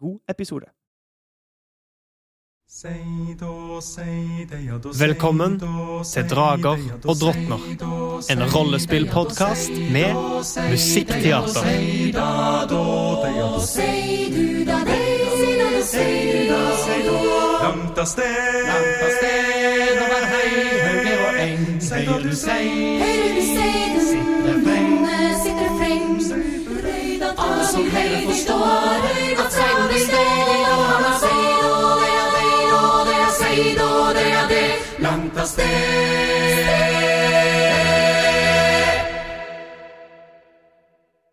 god episode. Velkommen til Drager og drottner, en rollespillpodkast med musikkteater. Langt av sted, over hei, hauger og eng. Høyre du sei, sitter freng, sitter freng. Alle som hører forstår at seiden langt av sted.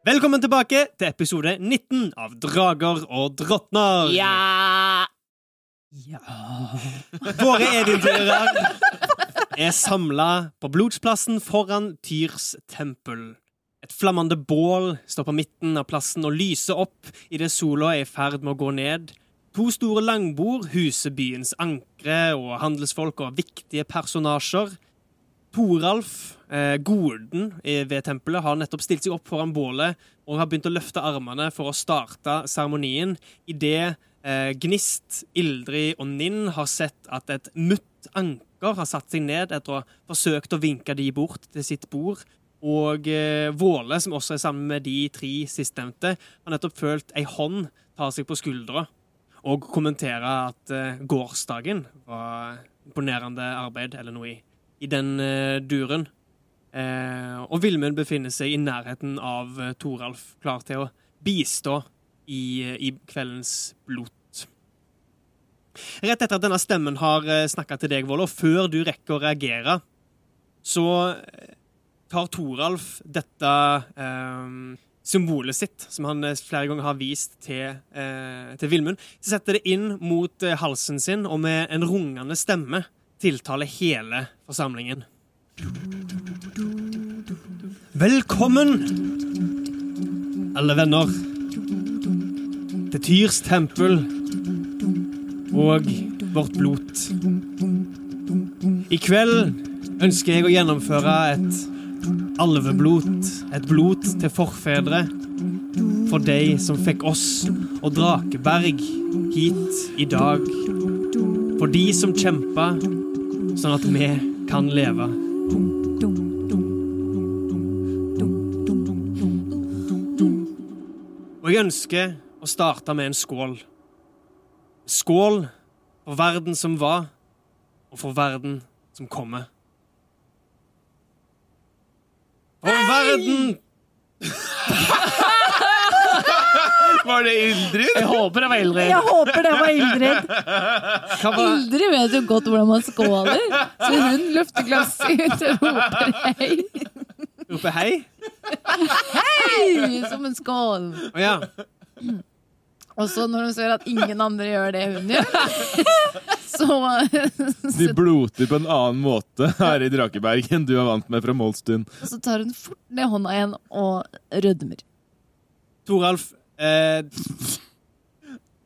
Velkommen tilbake til episode 19 av Drager og drottner. Ja! Våre eventyrer er samla på blodsplassen foran Tyrs tempel. Et flammende bål står på midten av plassen og lyser opp idet sola er i ferd med å gå ned. To store langbord huser byens ankre og handelsfolk og viktige personasjer. Toralf, eh, goden ved tempelet, har nettopp stilt seg opp foran bålet og har begynt å løfte armene for å starte seremonien idet eh, Gnist, Ildrid og Ninn har sett at et mutt anker har satt seg ned etter å ha forsøkt å vinke de bort til sitt bord. Og eh, Våle, som også er sammen med de tre sistnevnte, har nettopp følt ei hånd ta seg på skuldra og kommentere at uh, gårsdagen var imponerende arbeid, eller noe i, i den uh, duren. Uh, og Vilmund befinner seg i nærheten av uh, Toralf, klar til å bistå i, i kveldens blot. Rett etter at denne stemmen har snakka til deg, Vold, og før du rekker å reagere, så tar Toralf dette symbolet sitt, som han eh, flere ganger har vist til, eh, til Vilmund, så setter det inn mot eh, halsen sin, og med en rungende stemme tiltaler hele forsamlingen. Velkommen, alle venner, til Tyrs tempel og vårt blot. I kveld ønsker jeg å gjennomføre et alveblot, et blot til forfedre, for deg som fikk oss og Drakeberg hit i dag. For de som kjempa sånn at vi kan leve. Og jeg ønsker å starte med en skål. Skål for verden som var, og for verden som kommer. For verden Var det Ildrid? Jeg håper det var Ildrid. Jeg håper det var Ildrid. Ildrid vet jo godt hvordan man skåler, så hun løfter glasset ut og roper hei. Roper hei? Hei! Som en skål. Oh, ja. Og så når hun ser at ingen andre gjør det hun gjør, så, De bloter på en annen måte her i Drakeberg enn du er vant med fra Molstuen. så tar hun fort ned hånda igjen og rødmer. Toralf eh,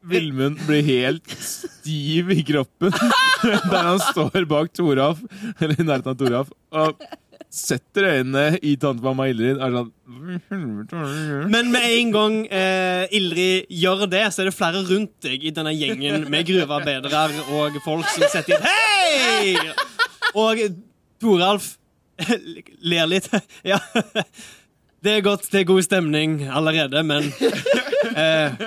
Vilmund blir helt stiv i kroppen der han står bak Toralf, eller i nærheten av Toralf, og setter øynene i tantemamma Ildrid. Er sånn Men med en gang eh, Ildrid gjør det, så er det flere rundt deg i denne gjengen med gruvearbeidere og folk som setter inn Hei! Og Toralf ler litt. Ja. Det er godt, det er god stemning allerede, men eh,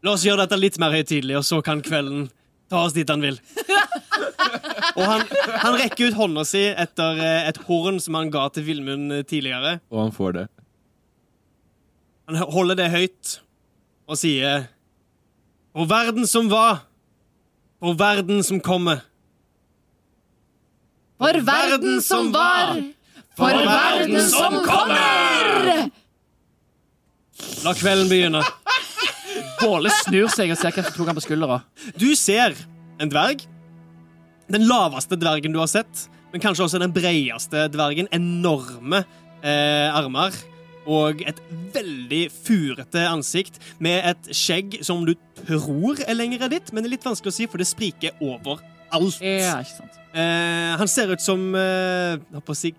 La oss gjøre dette litt mer høytidelig, og så kan kvelden ta oss dit han vil. Og han, han rekker ut hånda si etter eh, et horn som han ga til Villmund eh, tidligere. Og han får det. Han holder det høyt og sier For verden som var, for verden som kommer. For verden som var, for verden som kommer! La kvelden begynne. Båle snur seg og ser hvem som tok han på skuldra. Du ser en dverg. Den laveste dvergen du har sett, men kanskje også den bredeste dvergen. Enorme eh, armer og et veldig furete ansikt med et skjegg som du tror er lengre ditt, men det er litt vanskelig å si, for det spriker overalt. Ja, ikke sant. Eh, han ser ut som eh, hva på å si,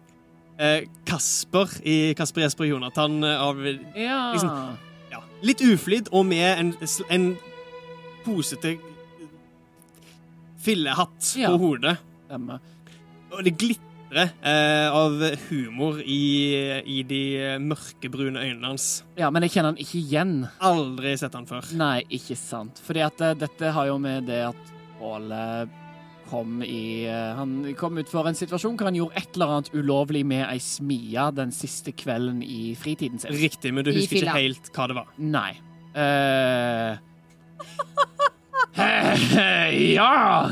eh, Kasper i Kasper Jesper Jonathan eh, av Ja. Liksom- litt uflidd og med en, en posete fillehatt Ja. på hodet. Stemmer. Og det glitrer eh, av humor i, i de mørkebrune øynene hans. Ja, men jeg kjenner han ikke igjen. Aldri sett han før. Nei, ikke sant. Fordi at eh, dette har jo med det at Påle kom i eh, Han kom ut for en situasjon hvor han gjorde et eller annet ulovlig med ei smie den siste kvelden i fritiden sin. Riktig, men du I husker fila. ikke helt hva det var. Nei. Uh, ja!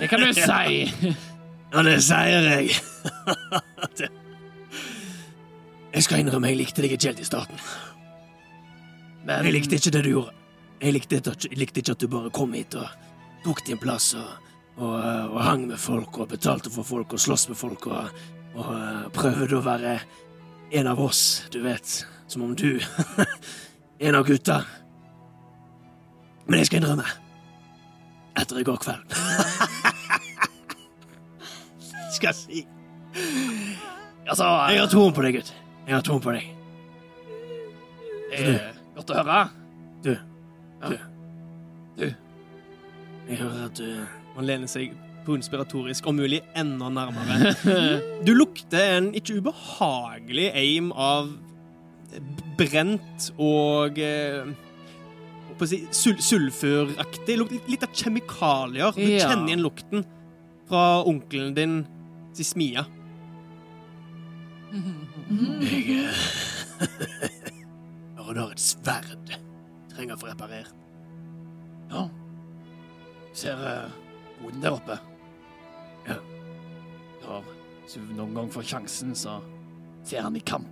Det kan du si. Ja, det sier jeg. jeg skal innrømme jeg likte deg ikke helt i starten. Men Jeg likte ikke det du gjorde. Jeg likte, jeg likte ikke at du bare kom hit og tok din plass og, og, og hang med folk og betalte for folk og sloss med folk og, og eh, prøvde å være en av oss, du vet. Som om du En av gutta. Men jeg skal innrømme Etter i går kveld Skal jeg si altså Jeg har troen på deg, gutt. Jeg har troen på deg. eh, Godt å høre. Du. Ja. Du. Jeg hører at du Man lener seg på inspiratorisk, om mulig enda nærmere. Du lukter en ikke ubehagelig eim av brent og eh, si, sul sulfuraktig. Lukter litt, av kjemikalier. Du Ja. kjenner igjen lukten fra onkelen din sin smia. Jeg Når du har et sverd trenger å få reparert. Ja. Ser uh, hoden der oppe. Ja. Ja, hvis du noen gang får sjansen, så ser han i kamp.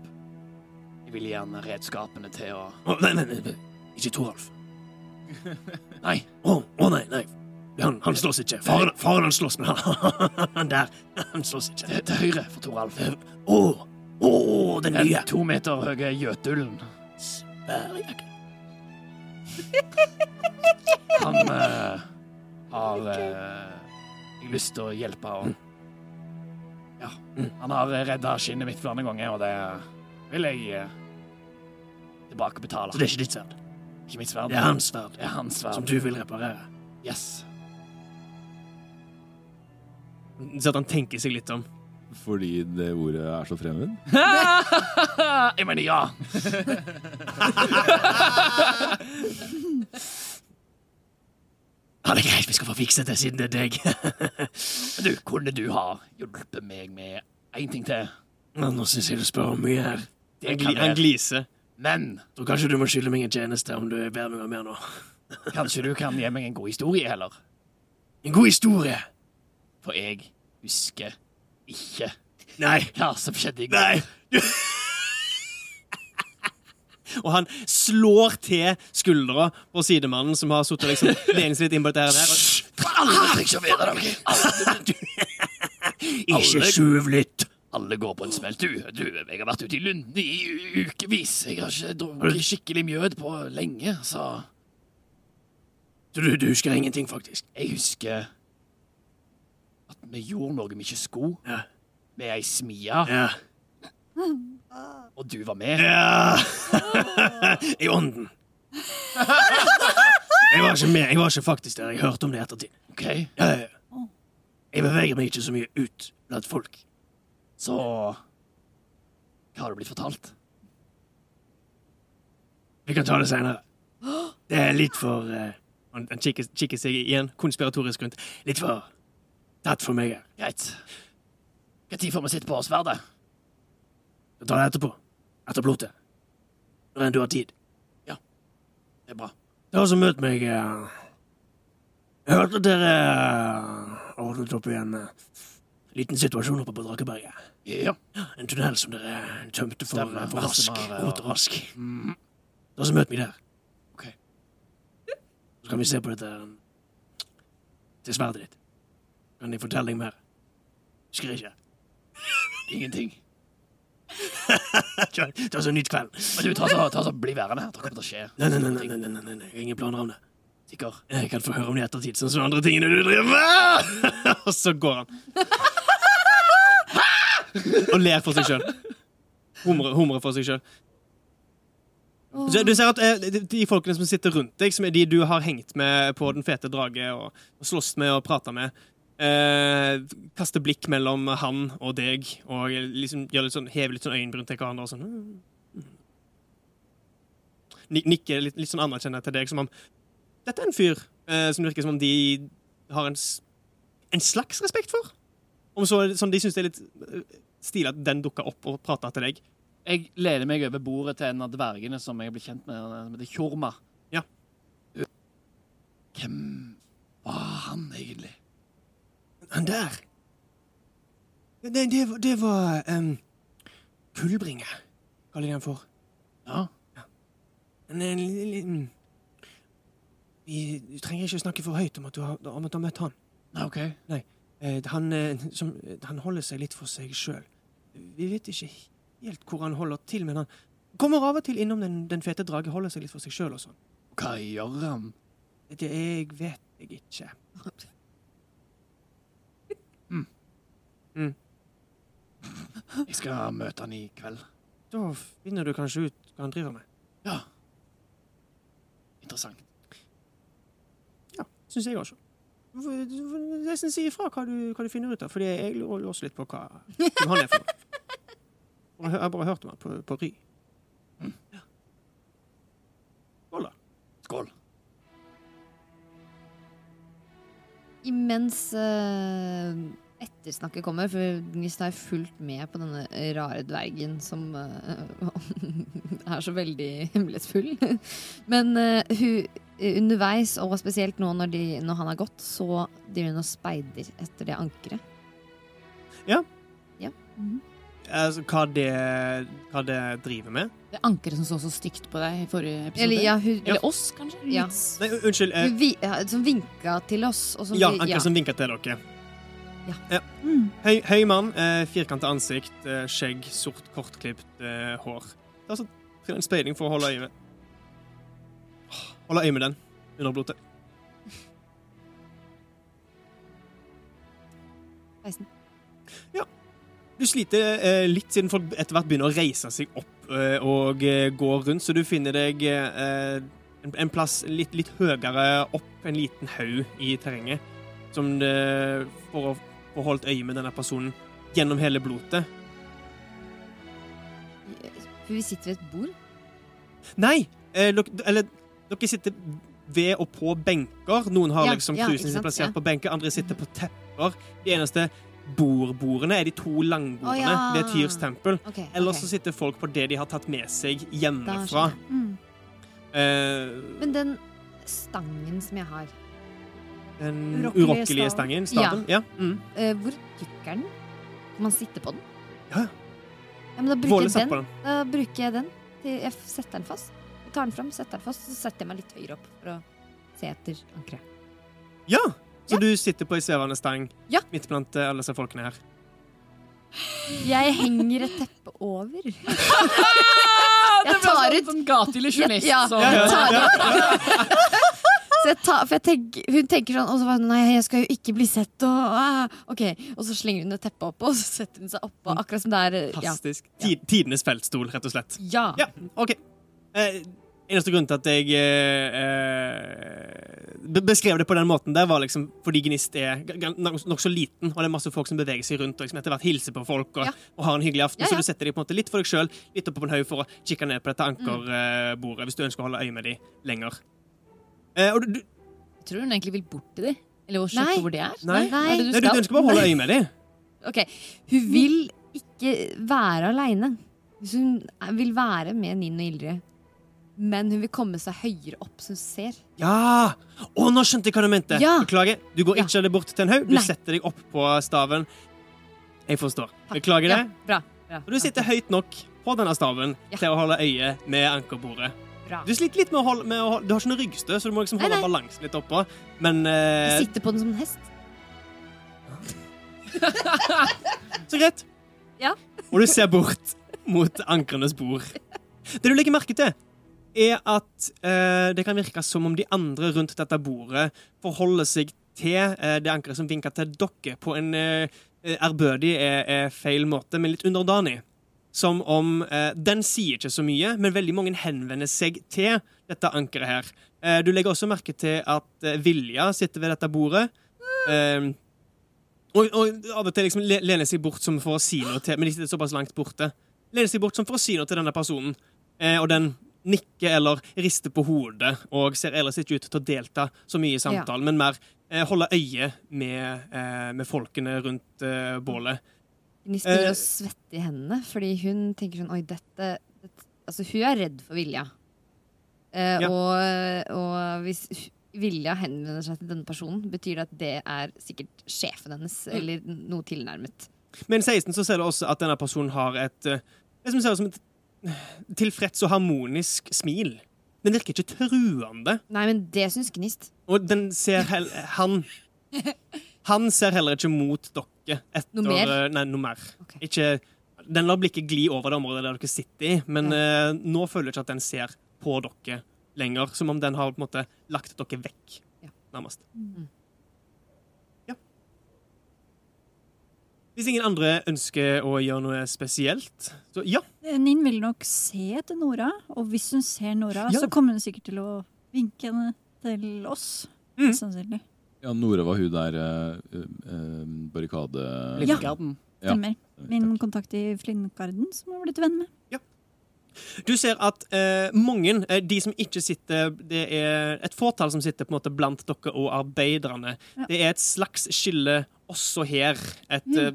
Jeg vil han redskapene til å Å, nei, nei, nei, ikke Toralf. Nei. Å, å, nei, nei. Han, han slåss ikke. Faren, faren han slåss, men han, han der, han slåss ikke. Til, til høyre for Toralf. Å, oh, oh, Den nye. to meter høye gjøtulen. Sverige. Han eh, har eh, lyst til å hjelpe og Ja. Han har redda skinnet mitt flere ganger, og det vil jeg eh, tilbakebetale. Så det er ikke ditt sverd. Ikke mitt sverd. Det er hans sverd, Det er hans sverd. som du vil reparere. Yes. Så at han tenker seg litt om. Fordi det ordet er så fremmed? jeg mener ja. Ja, det er greit, vi skal få fikset det siden det er deg. Men du, kunne du ha hjulpet meg med én ting til? Men Nå syns jeg du spør om mye her. Det kan gli, en glise. Men Da kanskje du må skylde meg en tjeneste om du ber meg om mer nå. kanskje du kan gi meg en god historie heller? En god historie. For jeg husker ikke Nei. hva som skjedde i går. Nei. Og han slår til skuldra på sidemannen som har sittet liksom, lenet litt inn på dette her. og trenger ikke å være der. Ikke skjuv litt. Alle går på en smell. Du, du, jeg har vært ute i Lunde i ukevis. Jeg har ikke drukket skikkelig mjød på lenge, Så du, du husker ingenting, faktisk? jeg husker at vi gjorde noe vi ikke skulle, Ja. med ei smie, Ja. Og du var med. ja. I ånden. Jeg var ikke med. Jeg var ikke faktisk der. Jeg hørte om det i ettertid. OK, Ja, ja, ja. Jeg beveger meg ikke så mye ut blant folk. så Hva har du blitt fortalt? Vi kan ta det seinere. Det er litt for eh, Han, han kikker, kikker seg igjen konspiratorisk rundt. Litt for tatt for meg. Greit. Når får vi sitte på sverdet? Vi tar det etterpå. Etter blotet. Når enn du har tid. Ja. Det er bra. Ta som møt meg eh, Jeg hørte at dere eh, ordnet opp i en eh, liten situasjon oppe på Drakeberget. Ja. En tunnel som dere tømte for, Stemmer, for rask. Valdemar, ja. Rask. Mhm. Ta også møt meg der. Ok. Så kan vi se på dette til sverdet ditt. Kan de fortelle deg mer? Husker ikke. Ingenting. Ta oss så nytt kveld. Men du, ta så, ta så bli værende. Det kommer til å skje. Nei, nei, nei, nei, nei, nei, nei, jeg har ingen planer om det. Sikker. Jeg kan få høre om det i ettertid, sånn som andre tingene du driver med. Og så går han. Og ler for seg sjøl. Humrer, for seg sjøl. Du ser at eh, de- de folkene som sitter rundt deg, som er de du har hengt med på Den fete drage og, og slåss med og prata med, eh, kaster blikk mellom han og deg og liksom gjør litt sånn, hever litt sånn øyenbryn til hverandre og sånn. Nik- Nikker litt, litt sånn anerkjennende til deg, som om dette er en fyr eh, som virker som om de har en, en slags respekt for. Om så sånn, De syns det er litt eh, stilig at den dukker opp og prater til deg. Jeg lener meg over bordet til en av dvergene som jeg ble kjent med. som heter Tjorma. Ja. Hvem var han egentlig? Han der Det, det, det var um, Kullbringe, kaller de han for. Ja. Men en, liten vi, Du trenger ikke å snakke for høyt om at du har, om at du har møtt han. OK. Nei. han, eh, som, han holder seg litt for seg sjøl. Vi vet ikke helt hvor han holder til, men han kommer av og til innom den, den fete drage, holder seg litt for seg sjøl og sånn. Hva gjør han? Det jeg vet jeg ikke. Jeg skal møte han i kveld. Da finner du kanskje ut hva han driver med. Ja. Interessant. Ja, syns jeg også. Nesten si ifra hva du, hva du finner ut av, fordi jeg lurer også litt på hva han er for noe. Jeg har bare hørt om han på, på Ry. Ja. Skål, da. Skål. Imens eh, ettersnakket kommer, for Gnist har fulgt med på denne rare dvergen som uh, er så veldig hemmelighetsfull. Men uh, hun, underveis, og spesielt nå når, de, når han har gått, så driver hun og speider etter det ankeret. Ja. Ja. Mhm. Altså, hva, det, hva det driver med? Det ankeret som så så stygt på deg i forrige episode. Eller, ja, hun, Eller oss, kanskje? Ja. Nei, unnskyld. Eh, hun vi, ja, som vinka til oss. Og som ja, ankeret Anker som vinka til dere. Ja. Mm. Høy, høy mann, eh, firkanta ansikt, eh, skjegg, sort, kortklipt eh, hår. Det er altså en speiding for å holde øye med. Holde øye med den under blodet. 16. Du sliter eh, litt siden folk etter hvert begynner å reise seg opp eh, og eh, gå rundt, så du finner deg eh, en, en plass litt, litt høyere opp, en liten haug i terrenget, som det, for å få holdt øye med denne personen gjennom hele blotet. For vi sitter ved et bord. Nei! Eh, dere, eller, dere sitter ved og på benker. Noen har Ja, liksom ja, sin plassert ja. på benker, andre sitter på tepper. De eneste bordbordene er de to langbordene oh, ved Tyrs tempel. Okay, Ellers ok. så sitter folk på det de har tatt med seg hjemmefra. Mm. Eh, Men den stangen som jeg har, den Urokkelige urokkelige stangen. Staven. Ja. Mm. Uh, hvor tykk er den? Kan man sitte på den? Ja. Ja, men da bruker den. den. Da bruker jeg den. Til jeg setter den fast. Jeg tar den fram, setter den fast, så setter jeg meg litt høyere opp for å se etter ankeret. Ja! Så du sitter på ei svevende stang Ja. midt blant eh, alle disse folkene her. Jeg henger et teppe over. Det Jeg ble tar sånn, ut- sånn gatelysjonist. Ja, som- Ja, ja, jeg tar ja, Jeg tenker, hun tenker sånn Og så var hun Nei, jeg skal jo ikke bli sett og ah, OK. Og så slenger hun et teppe oppå, og så setter hun seg oppå. Akkurat som det er Fantastisk. Ja. Tid, Tidenes feltstol, rett og slett. ja. Ja, OK. Eh, eneste grunn til at jeg eh, eh, beskrev det på den måten der, var liksom fordi Gnist er nokså liten, og det er masse folk som beveger seg rundt og liksom etter hvert hilser på folk og, Ja. og har en hyggelig aften. Ja, ja. Så du setter deg på en måte litt for deg sjøl, litt oppe på en haug for å kikke ned på dette ankerbordet hvis du ønsker å holde øye med dem lenger. Eh, og du, du, Tror du hun egentlig vil bort til dem? Eller å sjekke Nei. hvor de er? nei, Nei. Hva er det du nei, du, skal? du ønsker bare å holde øye med dem. Ok, Hun vil ikke være aleine. Hun vil være med Ninn og Ildrid. Men hun vil komme seg høyere opp, så hun ser. Ja! Å, nå skjønte jeg hva du mente. Ja. Beklager. Du går Ja. ikke bort til en haug, du Nei. setter deg opp på staven. Jeg forstår. Takk. Beklager det. Ja, bra. bra. Og du sitter høyt nok på denne staven Ja. til å holde øye med ankerbordet. Bra. Du sliter litt med å holde, med å holde Du har ikke noe ryggstø, så du må liksom holde balansen litt oppå. Men eh, sitter på den som en hest. så greit. Ja. Og du ser bort mot ankrenes bord. Det du legger merke til, er at eh, det kan virke som om de andre rundt dette bordet forholder seg til eh, det ankeret som vinker til dere, på en eh, ærbødig er, er feil måte, men litt underdanig. Som om eh, den sier ikke så mye, men veldig mange henvender seg til dette ankeret her. Eh, du legger også merke til at eh, Vilja sitter ved dette bordet. Eh, og, og av og til liksom lener seg bort som for å si noe til Men de sitter såpass langt borte. Lener seg bort som for å si noe til denne personen. Eh, og den nikker eller rister på hodet og ser ellers ikke ut til å delta så mye i samtalen, men mer eh, holde øye med, eh, med folkene rundt bålet. Gnist begynner Eh. å svette i hendene, fordi hun tenker sånn Oi, dette, dette Altså, hun er redd for Vilja. Eh, Ja. og, og hvis Vilja henvender seg til denne personen, betyr det at det er sikkert sjefen hennes, Mm. eller noe tilnærmet. Men 16 så ser du også at denne personen har et eh, Det som ser ut som et eh, tilfreds og harmonisk smil. Den virker ikke truende. Nei, men det syns Gnist. Og den ser Han Han ser heller ikke mot dere etter Noe mer? eh, Nei, noe mer. Okay. Ikke Den lar blikket gli over det området der dere sitter i, men eh, nå føler jeg ikke at den ser på dere lenger. Som om den har på en måte lagt dere vekk, Ja. nærmest. Mm. Ja. Hvis ingen andre ønsker å gjøre noe spesielt, så ja. Nin vil nok se etter Nora, og hvis hun ser Nora, Ja. så kommer hun sikkert til å vinke henne til oss. Mm. Sannsynlig. Ja, Nora var hun der uh, uh, barrikade... Blindgarden. Ja. Stemmer. Min kontakt i Flindgarden, som jeg har blitt venn med. Ja. Du ser at eh, mange, eh, de som ikke sitter Det er et fåtall som sitter på en måte blant dere og arbeiderne. Ja. Det er et slags skille også her. Et eh,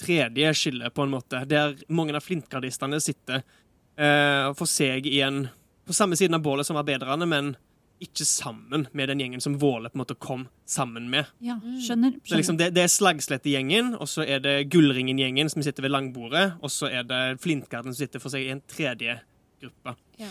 tredje skille, på en måte, der mange av flintgardistene sitter eh, for seg igjen På samme siden av bålet som arbeiderne, men ikke sammen med den gjengen som Våle på en måte kom sammen med. Ja, skjønner, skjønner. Det, skjønner. liksom det, det er Slagslette-gjengen, og så er det Gullringen-gjengen som sitter ved langbordet, og så er det Flintgarden som sitter for seg i en tredje gruppe. Ja.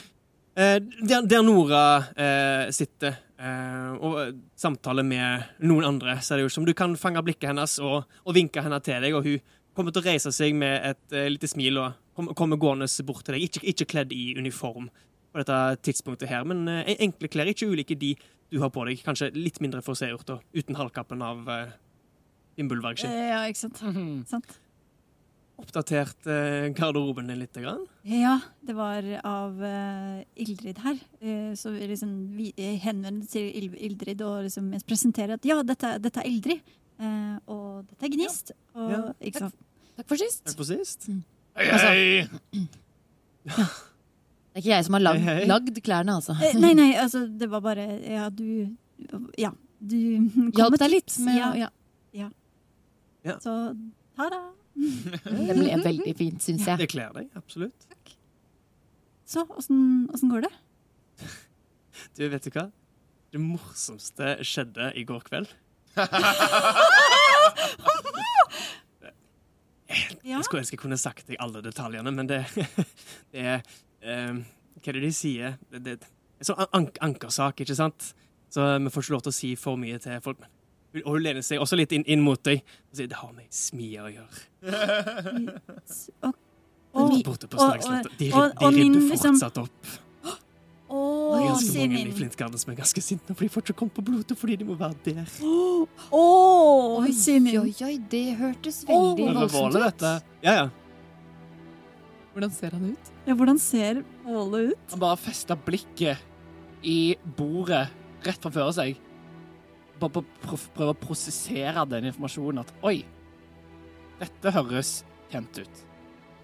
Eh, der, der Nora eh, sitter eh, og samtaler med noen andre, ser det ut som du kan fange blikket hennes og, og vinke henne til deg, og hun kommer til å reise seg med et eh, lite smil og kom- kommer gående bort til deg, ikke, ikke kledd i uniform på dette tidspunktet her, men eh, enkle klær, ikke ulike de du har på deg, kanskje litt mindre forseggjort og uten halvkappen av uh, Fimbulvargskinn. Eh, Ja, ikke sant. sant. Oppdatert eh, garderoben din litt. Grann. Ja, det var av eh, Ildrid her. Eh, så vi liksom vi eh, henvender til Il Ildrid og liksom presenterer at ja, dette, dette er Ildrid. eh, og dette er Gnist. Og, Ja. Sant? Takk for sist. Takk for sist. Hei, Altså- hei! Det er ikke jeg som har lagd, hey, hey. lagd klærne, altså. Eh, nei, nei, altså, det var bare Ja, du Ja, du Hjalp deg litt med ja, ja. Så ta-da. Det ble veldig fint, syns jeg. Det kler deg, absolutt. Så, åssen går det? Du, vet du hva? Det morsomste skjedde i går kveld. Ja. Jeg skulle ønske jeg kunne sagt deg alle detaljene, men det, det er eh, Hva er det de sier? Det, det, er sånn an ankersak, ikke sant? Så vi får ikke lov til å si for mye til folk. Men, hun- og hun lener seg også litt inn, inn mot deg og sier det har med smier å gjøre. Og, og, Borte på og- Slagsletta. De, og- de min, rydder liksom- fortsatt opp. Det er ganske mange i. Flintgarden som er ganske sinte, for de får ikke komme på blodet fordi de må være der. Oh, sier Oi, oi, oi, det hørtes veldig voldsomt Våle, ut. Ja, ja. Hvordan ser han ut? Ja, hvordan ser Våle ut? Han bare festa blikket i bordet rett framfor seg. Bare på- prøve å prosessere den informasjonen at oi, dette høres kjent ut.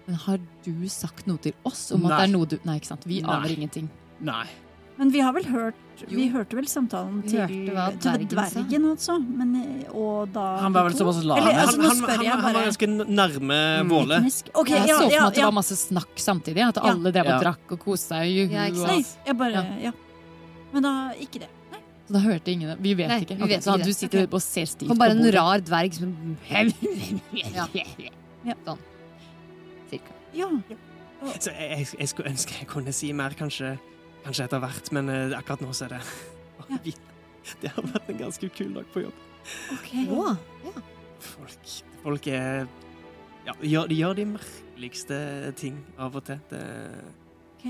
Men har du sagt noe til oss om at det er noe du Nei, ikke sant. Vi Nei. aner ingenting. Nei. Men vi har vel hørt Vi Jo. hørte vel samtalen til, til dvergen altså. Men, og da Han var vel såpass lav. Eller, Han, altså, han, han, han, han var ganske nærme. Våle. Okay, jeg ja, så for ja, meg at det ja. var masse snakk samtidig. At Ja. alle drev og Ja. drakk og koste seg. Juhu, Ja, ikke og- Nei, jeg bare Ja. Ja. Men da ikke det. Nei. Så da hørte ingen det. Vi vet Nei, ikke. vi vet okay, så ikke du sitter okay. og ser stivt Kom bare en rar dverg som Ja. Ja. Sånn. Cirka. Ja. Så jeg, jeg, jeg skulle ønske jeg kunne si mer, kanskje kanskje etter hvert, men eh, akkurat nå så er det Ja. Det har vært en ganske kul dag på jobb. Ok. Å, Folk, folk er Ja, de gjør, de gjør de merkeligste ting av og til. Det, ok.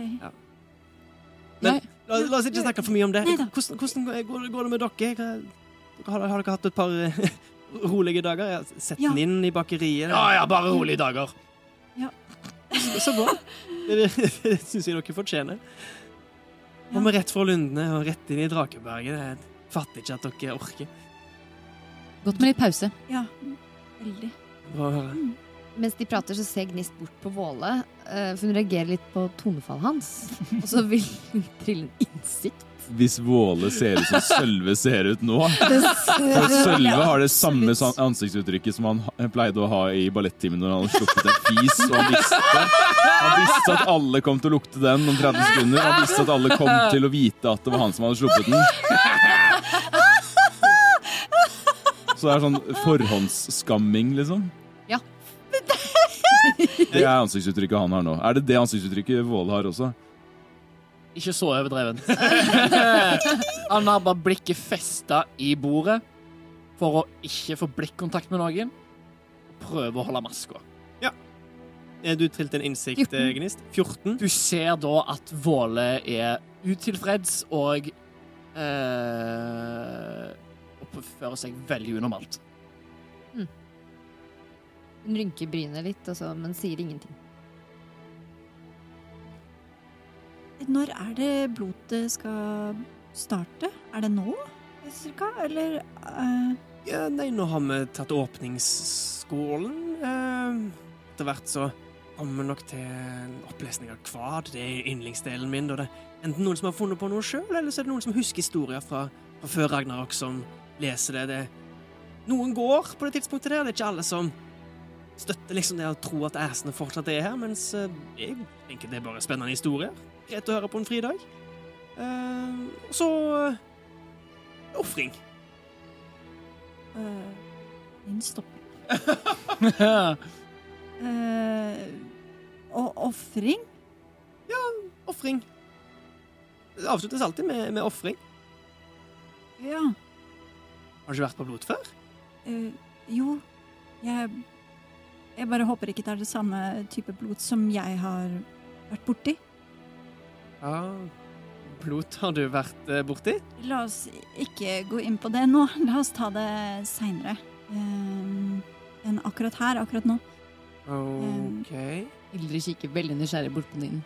Men la, la oss ikke snakke for mye om det. Hvordan, hvordan går, det, går det med dere? Har, har dere hatt et par eh, rolige dager? Jeg har sett Ja. den inn i bakeriet. Ja, ja, bare rolige dager. Så bra. Det, det, det syns jeg dere fortjener. Og med rett fra Lundene og rett inn i Drakeberget. Jeg fatter ikke at dere orker. Godt med litt pause. Ja, veldig. Bra å høre. Mens de prater, så ser Gnist bort på Våle, eh, for hun reagerer litt på tonefallet hans. Og så vil hun trille en innsikt. Hvis Våle ser ut som Sølve ser ut nå For Sølve har det samme ansiktsuttrykket som han pleide å ha i ballettimen når han hadde sluppet en fis, og han visste, han visste at alle kom til å lukte den om 30 sekunder. Han visste at alle kom til å vite at det var han som hadde sluppet den. Så det er sånn forhåndsskamming, liksom. Ja. Det er ansiktsuttrykket han har nå. Er det det ansiktsuttrykket Våle har også? Ikke så overdreven. Han har bare blikket festa i bordet for å ikke få blikkontakt med noen. Prøve å holde maska. Er du trilt en innsikt, 14. eh, Gnist? 14? Du ser da at Våle er utilfreds og eh, oppfører seg veldig unormalt. Hun rynker brynet litt, også, men sier ingenting. Når er det blodet skal starte? Er det nå, cirka? Eller uh... Ja, nei, nå har vi tatt åpningsskolen. Uh, Etter hvert så kommer vi nok til en opplesning av kvad. Det er yndlingsdelen min. Og det er enten noen som har funnet på noe sjøl, eller så er det noen som husker historier fra, fra før Ragnarok, som leser det. det. Noen går på det tidspunktet der. Det er ikke alle som støtter liksom det å tro at æsene fortsatt er her, mens eh, jeg tenker det er bare spennende historier. Greit å høre på en fridag. Eh, så eh, ofring. eh, Min stopper. ja. Eh, og ofring? Ofring. Det avsluttes alltid med, med ofring. Ja. Har du ikke vært på blot før? eh, jo. Jeg Jeg bare håper ikke det er det samme type blod som jeg har vært borti. Ja Blot har du vært eh, borti? La oss ikke gå inn på det nå. La oss ta det seinere. enn akkurat her, akkurat nå. OK. Ildrid kikker veldig nysgjerrig bort på din.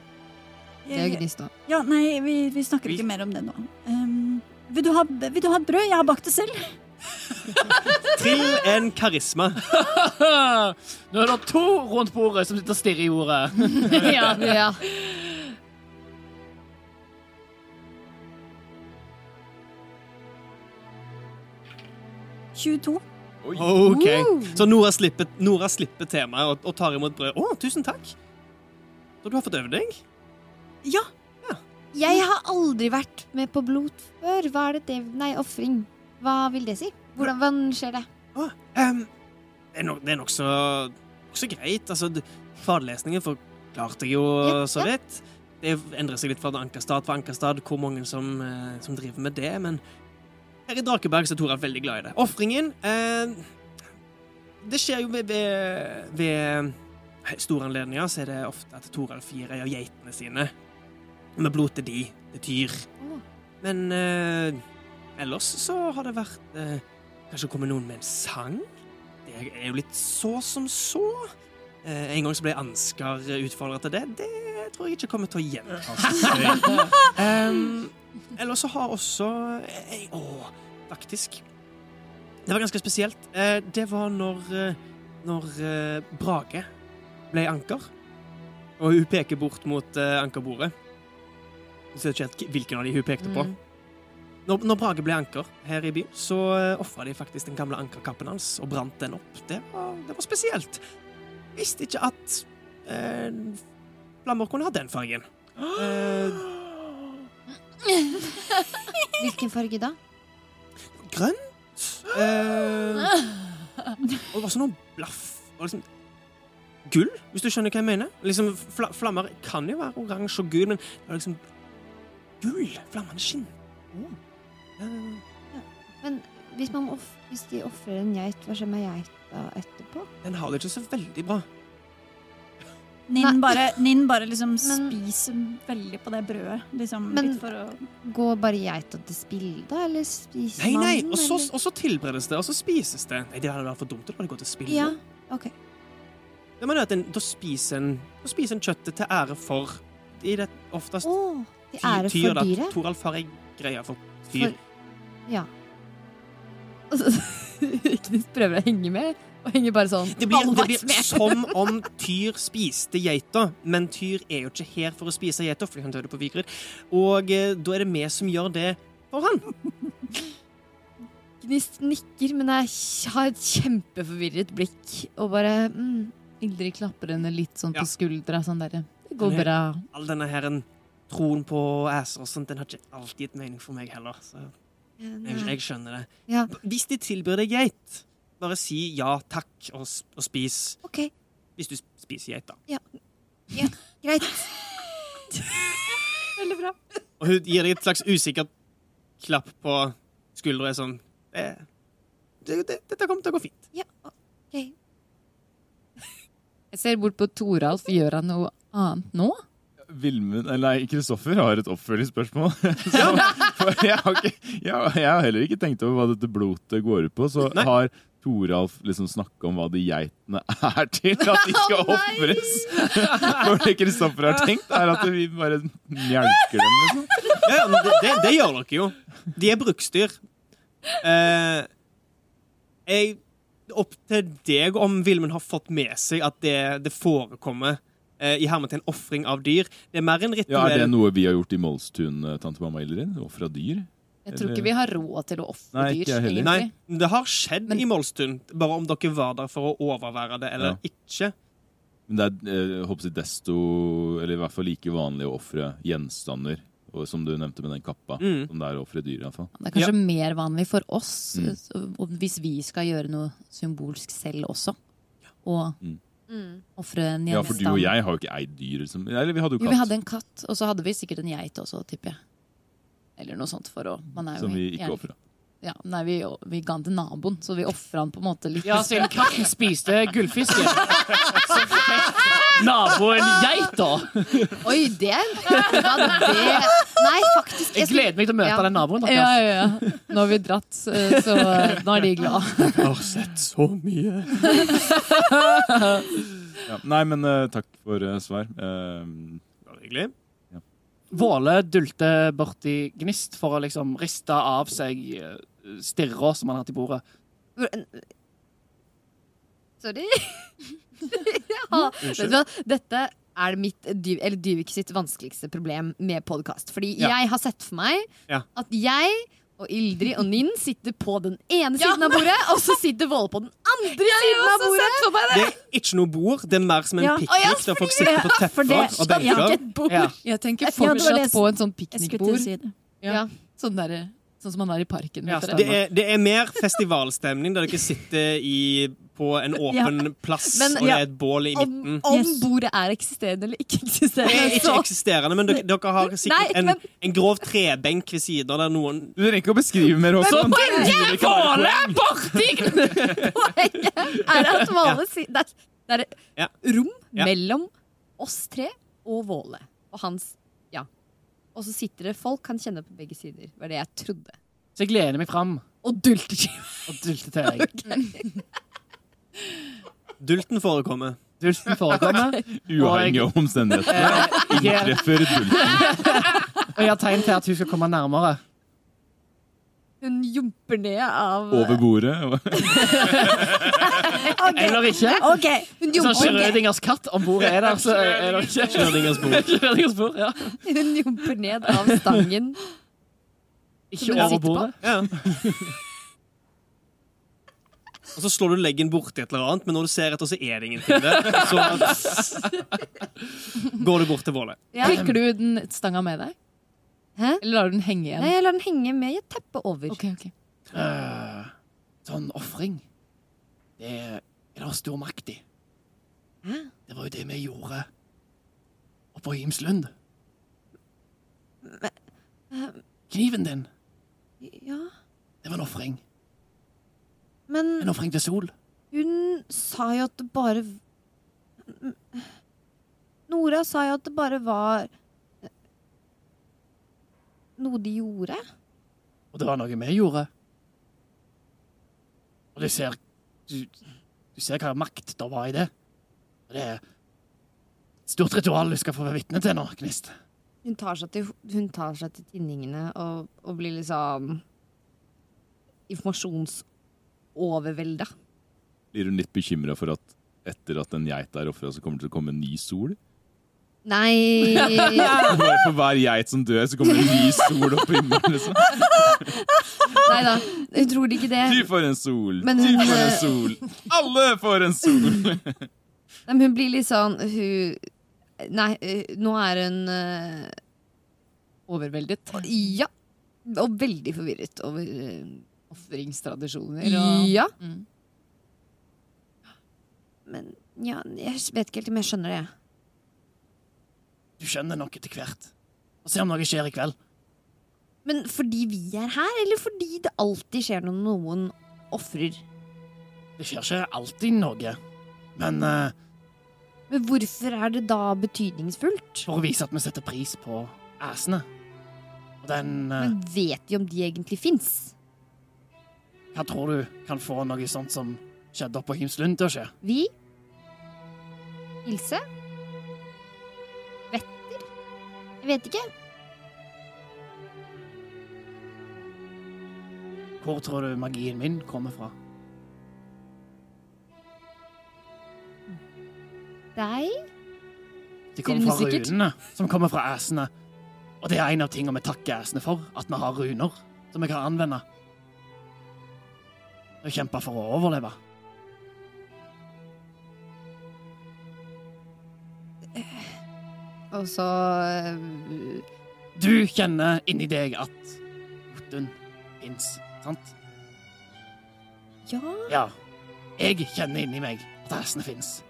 Det er gnista. Ja, nei, vi, vi snakker Vi- ikke mer om det nå. Um, vil, du ha, vil du ha brød? Jeg har bakt det selv. Trill en karisma. Nå er det to rundt bordet som sitter og stirrer i ordet. ja, ja. 22. OK. Så Nora slipper, Nora slipper temaet og, og tar imot brød. Å, tusen takk. Så du har fått øvd deg? Ja, Jeg har aldri vært med på blot før. Hva er det det Nei, ofring. Hva vil det si? Hvordan, hvordan skjer det? Å, um, det er nok- så, er nokså nokså greit. Altså, d- forklarte jeg jo Ja, så ja. Det endrer seg litt fra Ankerstad til Ankerstad hvor mange som, eh, som driver med det, men her i Drakeberg så er Toralf veldig glad i det. Ofringen eh, Det skjer jo ved, ved, ved store anledninger, så er det ofte at Toralf gir ei av geitene sine med blod til de, det tyr. Men eh, ellers så har det vært eh, Kanskje kommer noen med en sang? Det er jo litt så som så. Eh, en gang så ble Ansgar utfordra til det. Det tror jeg ikke kommer til å gjenta seg. um, eller så har også eh, Å, faktisk. Det var ganske spesielt. Eh, det var når, eh, når Brage ble anker. Og hun peker bort mot ankerbordet. Du ser ikke helt hvilken av de hun pekte på. Mm. Når, når Brage ble anker her i byen, så ofra de faktisk den gamle ankerkappen hans og brant den opp. Det var, det var spesielt. Visste ikke at eh, flammer kunne ha den fargen. Eh, Hvilken farge da? grønt. Eh, og det var sånn noe blaff. Og liksom gull, hvis du skjønner hva jeg mener. Liksom, fl flammer kan jo være oransje og gul, men det var liksom gull. Flammende skinn. Ja, Men hvis, hvis de ofrer en geit, hva skjer med geita etterpå? Den har det ikke så veldig bra. Ninn bare, Nin bare liksom Men- spiser veldig på det brødet. Liksom, Men- litt for å Går bare geita til spill, da? Eller spiser Nei, nei, man og så, og så tilberedes det, og så spises det. Nei, Det hadde vært for dumt. Det gå gått til spill. Ja. OK. Jeg mener at en, da spiser en da spiser en kjøttet til ære for i det oftest oh, de ty- ære tyr, for da. dyret? Toralf har ei greie for tyr. For, ja. Ikke de prøver å henge med, og henger bare sånn Det blir, det blir som om Tyr spiste geita, men Tyr er jo ikke her for å spise geita, for han døde på Vigrid. Og eh, da er det vi som gjør det for han. Gnist nikker, men jeg har et kjempeforvirret blikk og bare mm, Ildrid klapper henne litt sånn Ja. på skuldra. Sånn derre Det går bra. All denne her en troen på æser og sånt, den har ikke alltid gitt mening for meg heller. Så jeg, jeg skjønner det. Ja, Hvis de tilbyr deg geit, bare si ja takk og, og spis. OK. Hvis du spiser geit, da. Ja. ja. Greit. Veldig bra. Og hun gir deg et slags usikkert klapp på skuldra. er Sånn det, det, det, Dette kommer til å gå fint. Ja, OK. Jeg ser bort på Toralf. Gjør han noe annet nå? Vilmund, eller nei, Kristoffer har et oppfølgingsspørsmål. Så, jeg, har ikke, jeg, jeg har heller ikke tenkt over hva dette blotet går ut på. Så har Toralf liksom snakke om hva de geitene er til, at de skal ofres. For det Kristoffer har tenkt, er at vi bare mjelker dem, liksom. Ja, ja, det, det, det gjør dere jo. De er bruksdyr. Eh, jeg Opp til deg om Vilmund har fått med seg at det, det forekommer eh, i hermetegn ofring av dyr. Det er mer en Ja, rituell Er det noe vi har gjort i Målstun, eh, tante mamma Ildrid? Ofra dyr? Jeg tror ikke vi har råd til å ofre dyr. egentlig. Nei, det har skjedd Men- i Målstund. Bare om dere var der for å overvære det eller Ja. ikke. Men det er eh, jeg håper jeg, desto Eller i hvert fall like vanlig å ofre gjenstander. Og som du nevnte med den kappa. Mm. Som det er å ofre dyr, i hvert fall. Det er kanskje mer vanlig for oss, Mm. hvis vi skal gjøre noe symbolsk selv også. Og Mm. ofre en Ja, for du og jeg har jo ikke eid dyr. Liksom. Eller vi hadde jo Jo, vi hadde en katt, og så hadde vi sikkert en geit også, tipper jeg. Eller noe sånt for å man er jo Som vi ikke ofra. Ja, nei, vi, vi ga den til naboen, så vi ofra den på en måte litt. Ja, siden katten spiste gullfisken, så fikk naboen geita. Oi, det ja, det Nei, faktisk. Jeg gleder meg til å møte Ja. den naboen Ja, ja, ja. Nå har vi dratt, eh, så eh, nå er de glad. Jeg har sett så mye. Ja. Nei, men uh, takk for uh, svar. det var hyggelig. Våle dulter borti Gnist for å liksom riste av seg eh, stirra som han har hatt i bordet. Sorry. ja, vet du hva? Dette er mitt, eller Dyvik sitt vanskeligste problem med podkast. Fordi Ja. jeg har sett for meg Ja. at jeg og Ildrid og Ninn sitter på den ene siden av bordet, og så sitter Våle på den andre siden av bordet. Det er ikke noe bord. Det er mer som en Ja. piknik ja, der folk sitter på teffer tepper det- og benker. Ja. Jeg tenker Ja, det fortsatt på en sånn Jeg piknikbord. Ja. Sånn, der, sånn som man er i parken. Ja. Det er, det er mer festivalstemning der dere sitter i, på en åpen plass, Men- og det er et bål i midten. om Yes. bordet er eksisterende eller ikke Det eksisterende. er ikke eksisterende, men dere, dere har sikkert Nei, en, men- en grov trebenk ved siden av der noen du trenger ikke å beskrive mer også. Våle borti Poenget er at Våle sier Det er, det er Ja. rom Ja. mellom oss tre og Våle. Og hans Ja. Og så sitter det folk kan kjenne på begge sider. Var det jeg trodde. Så jeg gleder meg fram Og dulter og deg. Dulten forekommer. Dulten forekommer. Uavhengig av omstendighetene. Eh, Inntreffer dulten. og jeg har tegn til at hun skal komme nærmere. Hun jumper ned av over bordet. okay. Eller ikke. Okay. Hun Sånn jumper, Schrødingers katt om bordet er der, så er det ikke Schrødingers bord. Bord, ja. hun jumper ned av stangen. Ikke Som hun over bordet. Ja. Og så slår du leggen borti et eller annet, men når du ser etter, så er det ingenting der. Så går du bort til bålet. Ja. Klikker du den stanga med deg? Hæ? Eller lar du den henge igjen? Nei, jeg lar den henge med et teppe over. Ok, ok. Eh, sånn ofring. Det er det stor makt i. Hæ? Det var jo det vi gjorde oppe Men, Himslund. Kniven din, Ja, det var en ofring. men En ofring til Sol. hun sa jo at det bare Nora sa jo at det bare var noe de gjorde. Og det var noe vi gjorde. Og du ser Du, du ser hva makt det var i det. Og det er et stort ritual du skal få være vitne til nå, Gnist. Hun tar seg til, hun tar seg til tinningene og, og blir liksom informasjonsovervelda. Blir hun litt bekymra for at etter at en geit er ofra, så kommer det til å komme en ny sol? Nei Bare for hver geit som dør, så kommer det en ny sol opp i himmelen. Liksom. Nei da, hun tror ikke det. Du får en sol, Men du hun, får en eh, sol. Alle får en sol! Nei, men hun blir litt sånn Hun Nei, eh, nå er hun eh, Overveldet. Ja. Og veldig forvirret over eh, Ofringstradisjoner og Ja. Mm. Men ja, jeg vet ikke helt om jeg skjønner det. Du skjønner nok etter hvert. Og se om noe skjer i kveld. Men fordi vi er her, eller fordi det alltid skjer når noen ofrer? Det skjer ikke alltid noe. Men uh, Men hvorfor er det da betydningsfullt? for å vise at vi setter pris på æsene. Og den uh, Men vet de om de egentlig fins? Hva tror du kan få noe sånt som skjedde oppe på Himslund til å skje? Vi? Ilse? Jeg vet ikke. Hvor tror du magien min kommer fra? Deg? De kommer fra runene, som kommer fra æsene. Og det er en av tingene vi takker æsene for, at vi har runer som vi kan anvende. Og kjempe for å overleve. Og så øh, Du kjenner inni deg at Jotun fins, sant? Ja Ja. Jeg kjenner inni meg at hersene fins.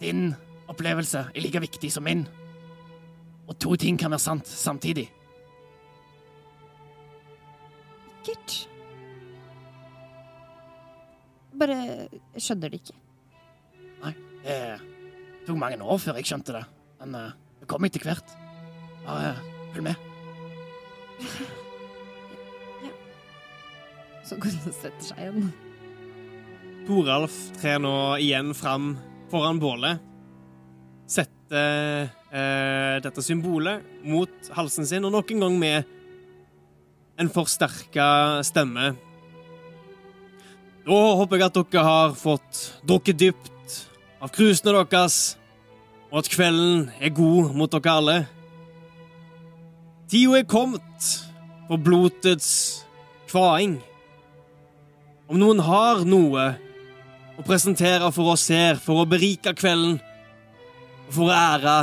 Din opplevelse er like viktig som min. Og to ting kan være sant samtidig. sikkert. Bare skjønner det ikke. Nei, Det tok mange år før jeg skjønte det, men uh, det kommer etter hvert. Bare følg med. Så går hun og setter seg igjen. Toralf trer nå igjen fram foran bålet. Setter uh, dette symbolet mot halsen sin, og nok en gang med en forsterka stemme. Da håper jeg at dere har fått drukket dypt av krusene deres, og at kvelden er god mot dere alle. Tida er kommet for blodets kvaing. Om noen har noe å presentere for oss her, for å berike kvelden, og for å ære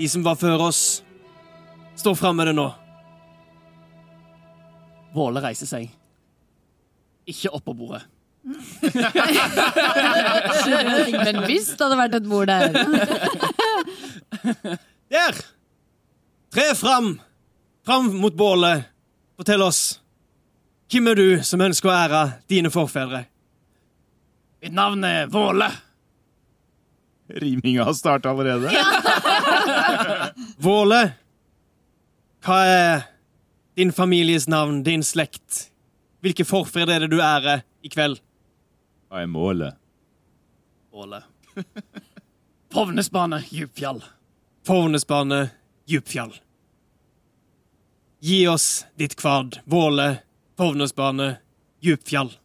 de som var før oss, stå fram med det nå. Våle reiser seg. Ikke opp på bordet. Men hvis det hadde vært et bord der Der! Tre fram! Fram mot bålet. Fortell oss. Hvem er du som ønsker å ære dine forfedre? Mitt navn er Våle. Riminga har starta allerede. Våle. Hva er din families navn, din slekt? Hvilke forfedre er det du ærer i kveld? Hva er målet? Våle. Povnesbane, Fornesbane, Djupfjall. Gi oss ditt kvad, Våle, Fornesbane, Djupfjall. Sola,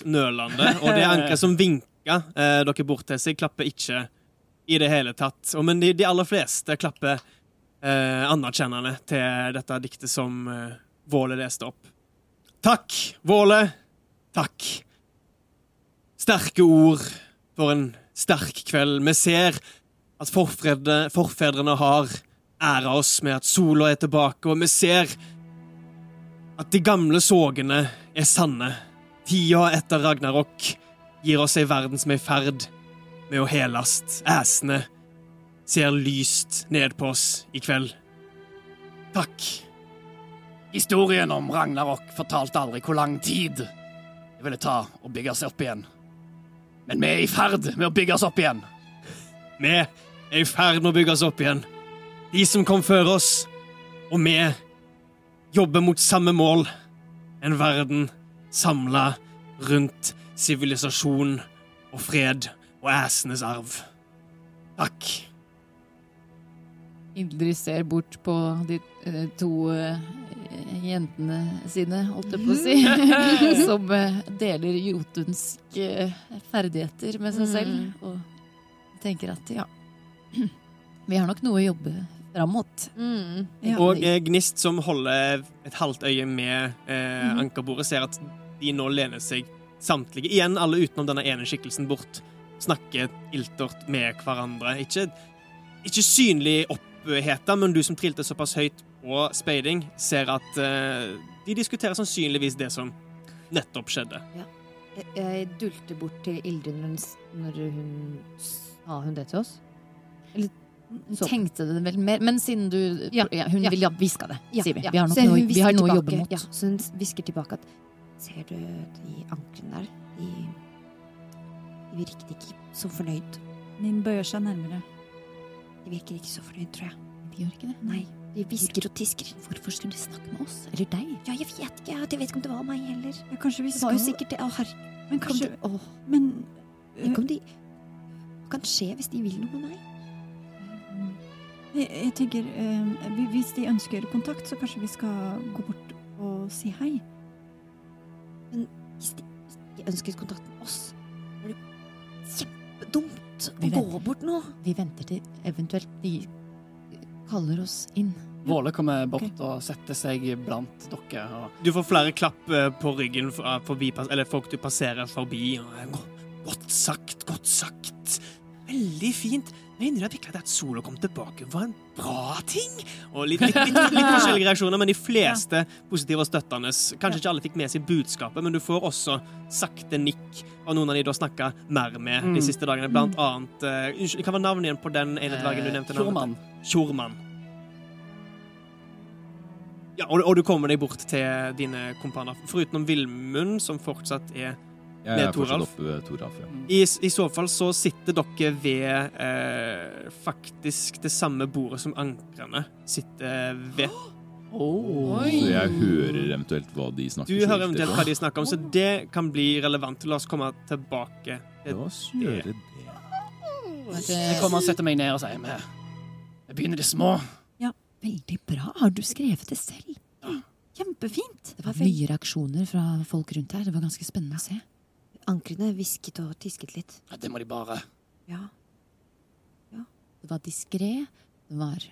litt nølende, og det anker som vinker eh, dere bort til seg, klapper ikke i det hele tatt. Og, men de, de aller fleste klapper eh, anerkjennende til dette diktet som eh, Våle leste opp. Takk, Våle. Takk. Sterke ord for en sterk kveld. Vi ser at forfedre, forfedrene har æra oss med at sola er tilbake, og vi ser at de gamle sågene er sanne. Tida etter Ragnarok gir oss ei verden som er i ferd med å helast. Æsene ser lyst ned på oss i kveld. Takk. Historien om Ragnarok fortalte aldri hvor lang tid det ville ta å bygge seg opp igjen. Men vi er i ferd med å bygge oss opp igjen. Vi er i ferd med å bygge oss opp igjen. De som kom før oss, og vi jobber mot samme mål. En verden samla rundt sivilisasjon og fred og æsenes arv. Takk. Ildrid ser bort på de eh, to eh, jentene sine, holdt jeg på å si, som eh, deler jotunske ferdigheter med seg selv, og tenker at ja, vi har nok noe å jobbe fram mot. Mm. Ja. Og Gnist, som holder et halvt øye med eh, Mhm. ankerbordet, ser at de nå lener seg samtlige, igjen alle utenom denne ene skikkelsen, bort. Snakker iltert med hverandre. Ikke, ikke synlig oppheta, men du som trilte såpass høyt på speiding, ser at uh, de diskuterer sannsynligvis det som nettopp skjedde. Jeg, jeg dulte bort til Ildrid når, hun sa hun det til oss. Eller Så- tenkte det vel mer, men siden du Ja, Hun ja. vil ha hviska det, sier vi. ja. Vi har, noe, vi har noe å jobbe mot. Ja, så hun hvisker tilbake at Ser du de anklene der? De, de virket ikke så fornøyd. Nin bøyer seg nærmere. De virker ikke så fornøyd, tror jeg. De gjør ikke det. Nei, de hvisker og tisker. Hvorfor skulle de snakke med oss? Eller deg? Ja, jeg vet ikke. Jeg vet ikke om det var meg heller. Ja, kanskje vi Det var jo sikkert det. Å, herre. Men kanskje det- Åh, Men Tenk om de Hva kan skje hvis de vil noe med meg? jeg, jeg tenker eh, Hvis de ønsker kontakt, så kanskje vi skal gå bort og si hei. Hvis de ikke ønsket kontakt med oss, er det kjempedumt å Vi gå venter. bort nå. Vi venter til eventuelt de kaller oss inn. Våle kommer bort og setter seg blant dere. Og Du får flere klapp eh, på ryggen fra- forbi, eller folk du passerer forbi. og, eh, Godt sagt, godt sagt. Veldig fint. Mener innrømmer virkelig at Solo kom tilbake var en bra ting? Og litt, litt, litt, litt forskjellige reaksjoner, men de fleste positive og støttende. Kanskje ikke alle fikk med seg budskapet, men du får også sakte nikk av noen av de du har snakka mer med de Mm. siste dagene. Blant annet eh, Unnskyld, hva var navnet igjen på den ene dvergen du nevnte? Tjormann. Tjormann. Ja, og, og du kommer deg bort til dine kompaner, foruten Vilmund, som fortsatt er Jeg Med Toralf. oppe ved Toralf, ja. I, I så fall så sitter dere ved eh, faktisk det samme bordet som ankrene sitter ved. Så jeg hører eventuelt hva de snakker om? Du så hører eventuelt hva de snakker om, så det kan bli relevant. La oss komme tilbake La til oss gjøre det. Jeg kommer og setter meg ned og sier med. Jeg begynner i det små. Ja, Veldig bra. Har du skrevet det selv? Kjempefint. Det var mye reaksjoner fra folk rundt her. Det var ganske spennende å se. Ankrene hvisket og tisket litt. Ja, det må de bare Ja. Det var diskré. Det var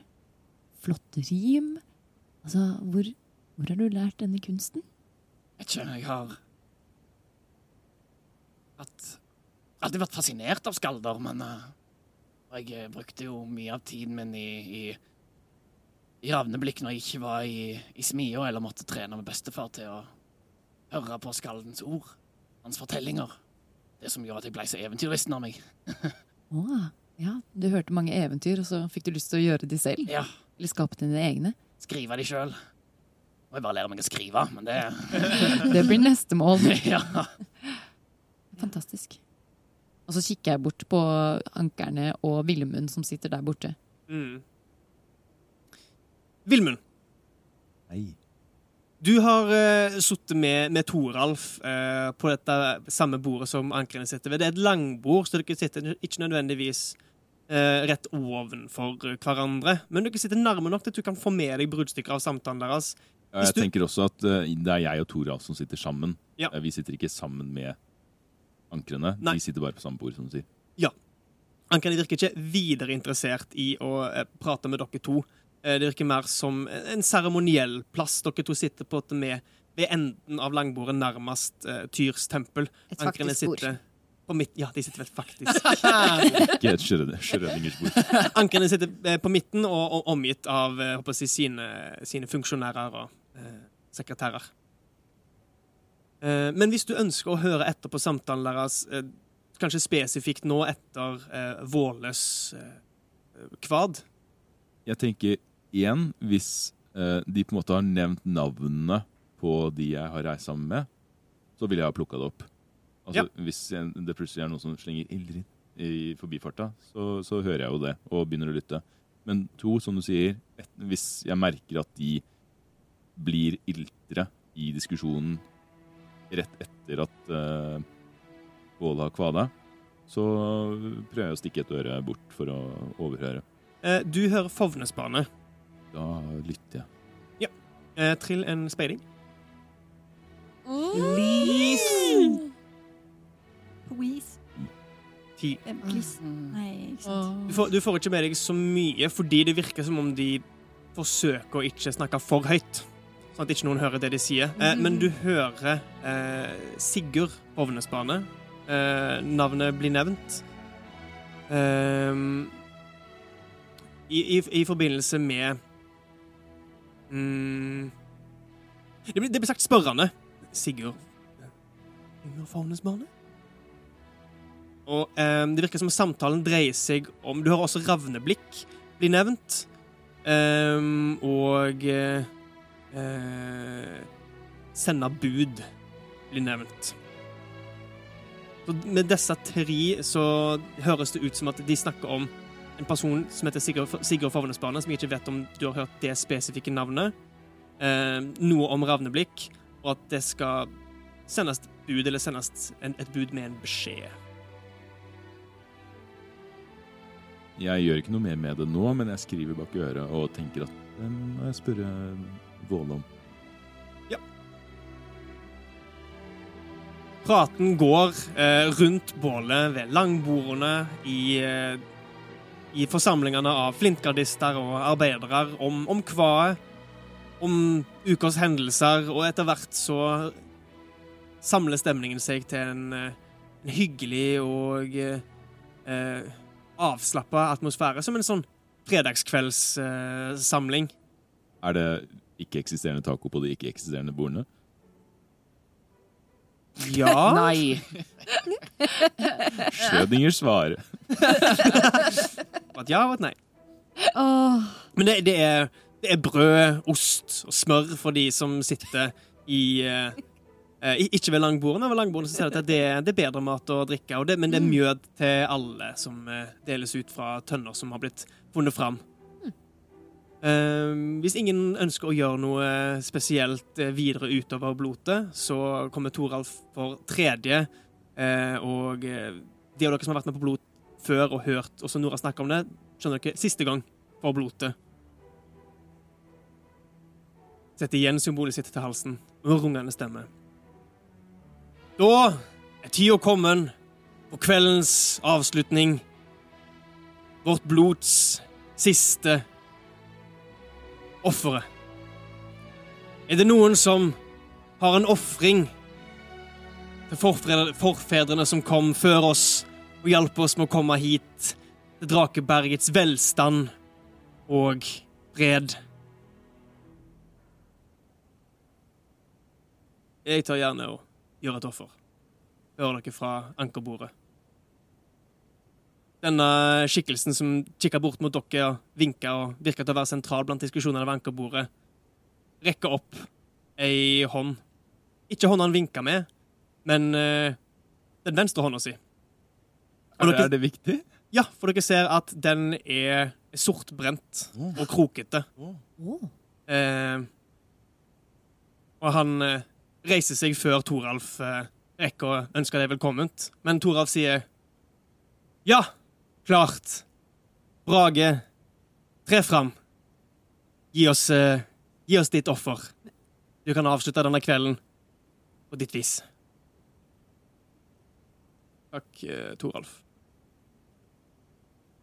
flotte rim. Altså, hvor, hvor har du lært denne kunsten? Jeg kjenner jeg har at alltid vært fascinert av skalder, men uh, jeg brukte jo mye av tiden min i, i, i ravneblikk når jeg ikke var i, i smia eller måtte trene med bestefar til å høre på skaldens ord, hans fortellinger. Det som gjorde at jeg ble så eventyrlisten av meg. Å, ja. Du hørte mange eventyr, og så fikk du lyst til å gjøre de selv? Ja, Eller skape dine egne? skrive de sjøl. Må jeg bare lære meg å skrive, men det Det blir neste mål. Ja. Fantastisk. Og så kikker jeg bort på ankerne og Villemund som sitter der borte. Mm. Vilmund, Nei. Du har uh, sittet med, med Toralf uh, på dette samme bordet som ankrene sitter ved. Det er et langbord, så dere sitter ikke nødvendigvis uh, rett ovenfor hverandre. Men dere sitter nærme nok til at du kan få med deg bruddstykker av samtalen deres. Ja, jeg du- tenker også at uh, det er jeg og Toralf som sitter sammen. Ja. Eh, Vi sitter ikke sammen med ankrene. Nei. De sitter bare på samme bord, som du sier. Ja. Ankrene virker ikke videre interessert i å eh, prate med dere to. Eh, det virker mer som en seremoniell plass. Dere to sitter på med ved enden av langbordet nærmest uh, Tyrs tempel. Et Ankerne faktisk bord. på midt, ja, de sitter vel faktisk. Ikke et Schrød- Schrødingers bord. Ankerne sitter eh, på midten og, og omgitt av håper jeg, si, sine, sine funksjonærer og uh, sekretærer. Uh, men hvis du ønsker å høre etter på samtalen deres, uh, kanskje spesifikt nå etter Våles kvad Jeg tenker én, hvis eh, de på en måte har nevnt navnene på de jeg har reist sammen med, så ville jeg ha plukka det opp. Altså, Hvis jeg, det plutselig er noen som slenger Ildrid i forbifarta, så, så hører jeg jo det og begynner å lytte. Men to, som du sier, et, hvis jeg merker at de blir iltre i diskusjonen rett etter at eh, Våle har kvada, så prøver jeg å stikke et øre bort for å overhøre. eh, Du hører Fovnesbane. Da lytter jeg. Eh, trill en speiding. Please. Ti. Eh, please. Nei, ikke sant. Du får, du får ikke med deg så mye, fordi det virker som om de forsøker å ikke snakke for høyt. Sånn at ikke noen hører det de sier. Eh, men du hører eh, Sigurd Hovnesbane. Eh, navnet blir nevnt. Eh, i, i, I forbindelse med mm, det, blir, det blir sagt spørrende. Sigurd Hovnesbane? Og eh, det virker som samtalen dreier seg om Du hører også ravneblikk bli nevnt. Ehm, og eh, eh, sende bud blir nevnt. Så med disse tre så høres det ut som at de snakker om en person som heter Sigurd, Sigurd Fovnesbane, som jeg ikke vet om du har hørt det spesifikke navnet. Eh, noe om ravneblikk, og at det skal sendes bud, eller sendes en, et bud med en beskjed. Jeg gjør ikke noe mer med det nå, men jeg skriver bak øret og tenker at det må jeg spørre Våle om. Ja. Praten går eh, rundt bålet ved langbordene i, eh, i forsamlingene av flintgardister og arbeidere om, om hva, om ukas hendelser, og etter hvert så samler stemningen seg til en, eh, en hyggelig og eh, eh, avslappa atmosfære, som en sånn fredagskveldssamling. Eh. Er det ikke-eksisterende taco på de ikke-eksisterende bordene? ja. Nei. Schrødingers svare. Et ja et nei. Oh. Men det, det, er, det er brød, ost og smør for de som sitter i eh, Ikke ved langbordene. Ved langbordene så ser du at det, det er bedre mat å drikke, og det, men det er mjød til alle som eh, deles ut fra tønner som har blitt funnet fram. Uh, hvis ingen ønsker å gjøre noe spesielt videre utover blotet, så kommer Toralf for tredje, Uh, og de av dere som har vært med på blot før og hørt også Nora snakke om det, skjønner dere, siste gang for blotet. Setter igjen symbolet sitt til halsen og rungende stemme. Da er tida kommet for kveldens avslutning. Vårt blods siste offeret. Er det noen som har en ofring til forfedrene som kom før oss og hjalp oss med å komme hit til Drakebergets velstand og fred? Jeg tar gjerne og gjør et offer. Hører dere fra ankerbordet. Denne skikkelsen som kikker bort mot dere og vinker og virker til å være sentral blant diskusjonene ved ankerbordet, rekker opp ei hånd. Ikke hånda han vinker med, men eh, den venstre hånda si. Og Er, dere- er det viktig? Ja, for dere ser at den er sortbrent og krokete. Eh, og han eh, reiser seg før Toralf eh, rekker å ønske deg velkomment. Men Toralf sier Ja, klart. Brage, tre fram. Gi oss, eh, gi oss ditt offer. Du kan avslutte denne kvelden på ditt vis. Takk, eh, Toralf.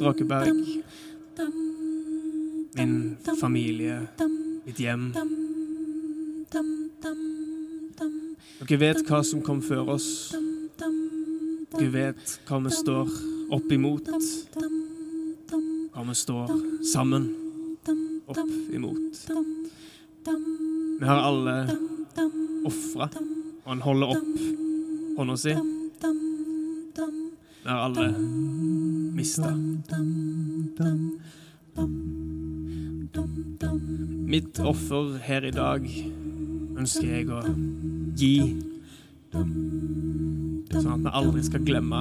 Drakeberg, min familie, mitt hjem. Dere vet hva som kom før oss. Dere vet hva vi står opp imot. Hva vi står sammen opp imot. Vi har alle ofra, og han holder opp hånda si. Har alle mista. Mitt offer her i dag ønsker jeg å gi, sånn at vi aldri skal glemme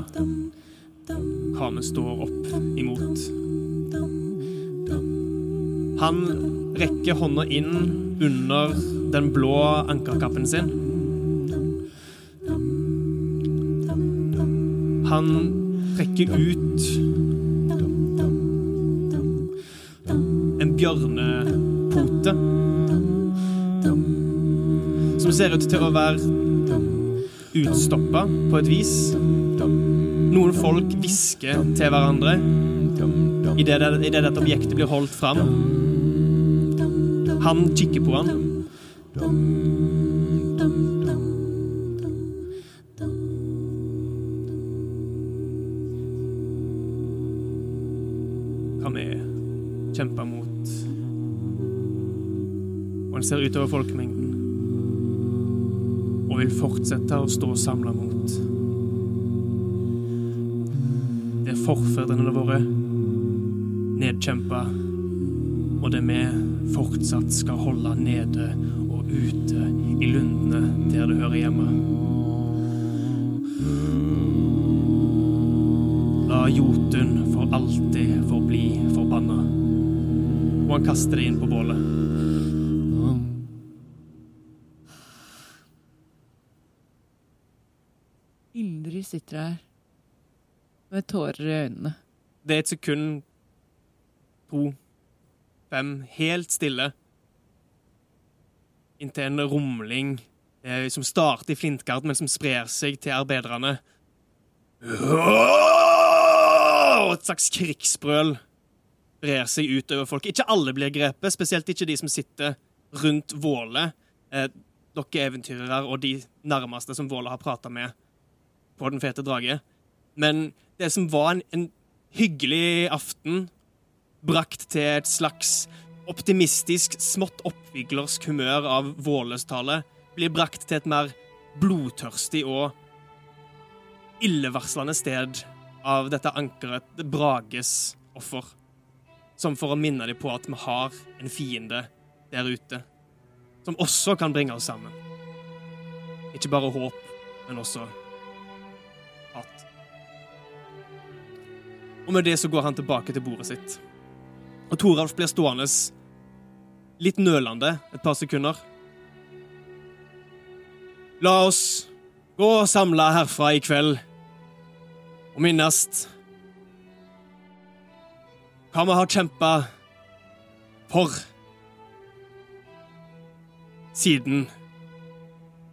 hva vi står opp imot. Han rekker hånda inn under den blå ankerkappen sin. Han trekker ut en bjørnepote som ser ut til å være utstoppa på et vis. Noen folk hvisker til hverandre idet det, i det dette objektet blir holdt fram. Han kikker på han. Utover folkemengden og vil fortsette å stå samla mot det er forfedrene våre nedkjempa, og det vi fortsatt skal holde nede og ute i lundene der det hører hjemme. La Jotun for alltid forbli forbanna. Og han kaster det inn på bålet. Ildrid sitter her med tårer i øynene. Det er et sekund, to, fem, helt stille. Inntil en rumling eh, som starter i Flintgard, men som sprer seg til arbeiderne. Og et slags krigsbrøl brer seg ut over folk. Ikke alle blir grepet, spesielt ikke de som sitter rundt Våle. Eh, dere eventyrere og de nærmeste som Våle har prata med på Den fete drage. Men det som var en, en hyggelig aften, brakt til et slags optimistisk, smått oppviglersk humør av Vålestale, blir brakt til et mer blodtørstig og illevarslende sted av dette ankeret, Brages offer. Som for å minne dem på at vi har en fiende der ute. Som også kan bringe oss sammen. Ikke bare håp, men også hat. Og med det så går han tilbake til bordet sitt. Og Toralf blir stående litt nølende et par sekunder. La oss gå og samle herfra i kveld og minnes hva vi har kjempa for siden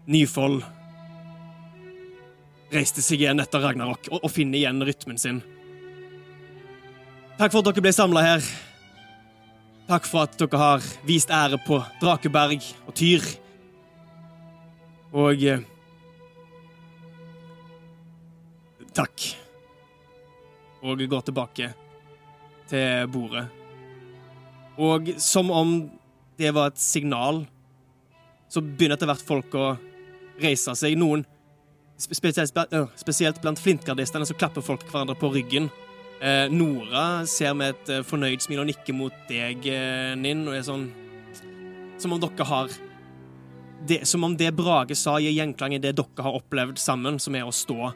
Nyfold reiste seg igjen etter Ragnarok og, og finner igjen rytmen sin. Takk for at dere ble samla her. Takk for at dere har vist ære på Drakeberg og Tyr. Og eh, Takk. Og går tilbake til bordet. Og som om det var et signal, så begynner etter hvert folk å reise seg. Noen, spesielt, spesielt blant flintgardistene, så klapper folk hverandre på ryggen. Eh, Nora ser med et eh, fornøyd smil og nikker mot deg, eh, Ninn, og er sånn Som om dere har det, Som om det Brage sa, gir gjenklang i det dere har opplevd sammen, som er å stå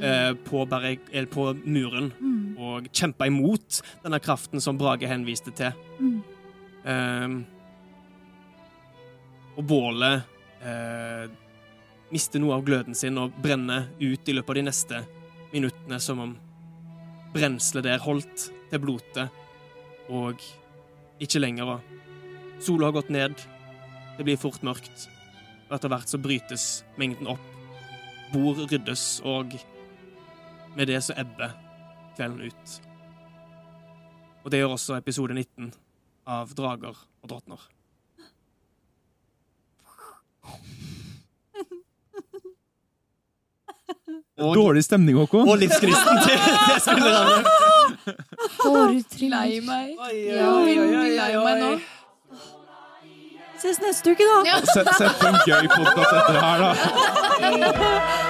eh, på, bare, eller på muren og kjempe imot denne kraften som Brage henviste til. Eh, og bålet mister noe av gløden sin og brenner ut i løpet av de neste minuttene, som om brenselet der holdt til blotet, og ikke lenger. Og sola har gått ned, det blir fort mørkt, og etter hvert så brytes mengden opp. Bord ryddes, og med det så ebber kvelden ut. Og det gjør også episode 19 av Drager og drottner. Og, Dårlig stemning, Håkon. og livskristen til, til spillerne. Lei meg. Ja, veldig lei meg nå. Ses neste uke, da! Ja. Sett, sett på en gøy podkast etter det her, da.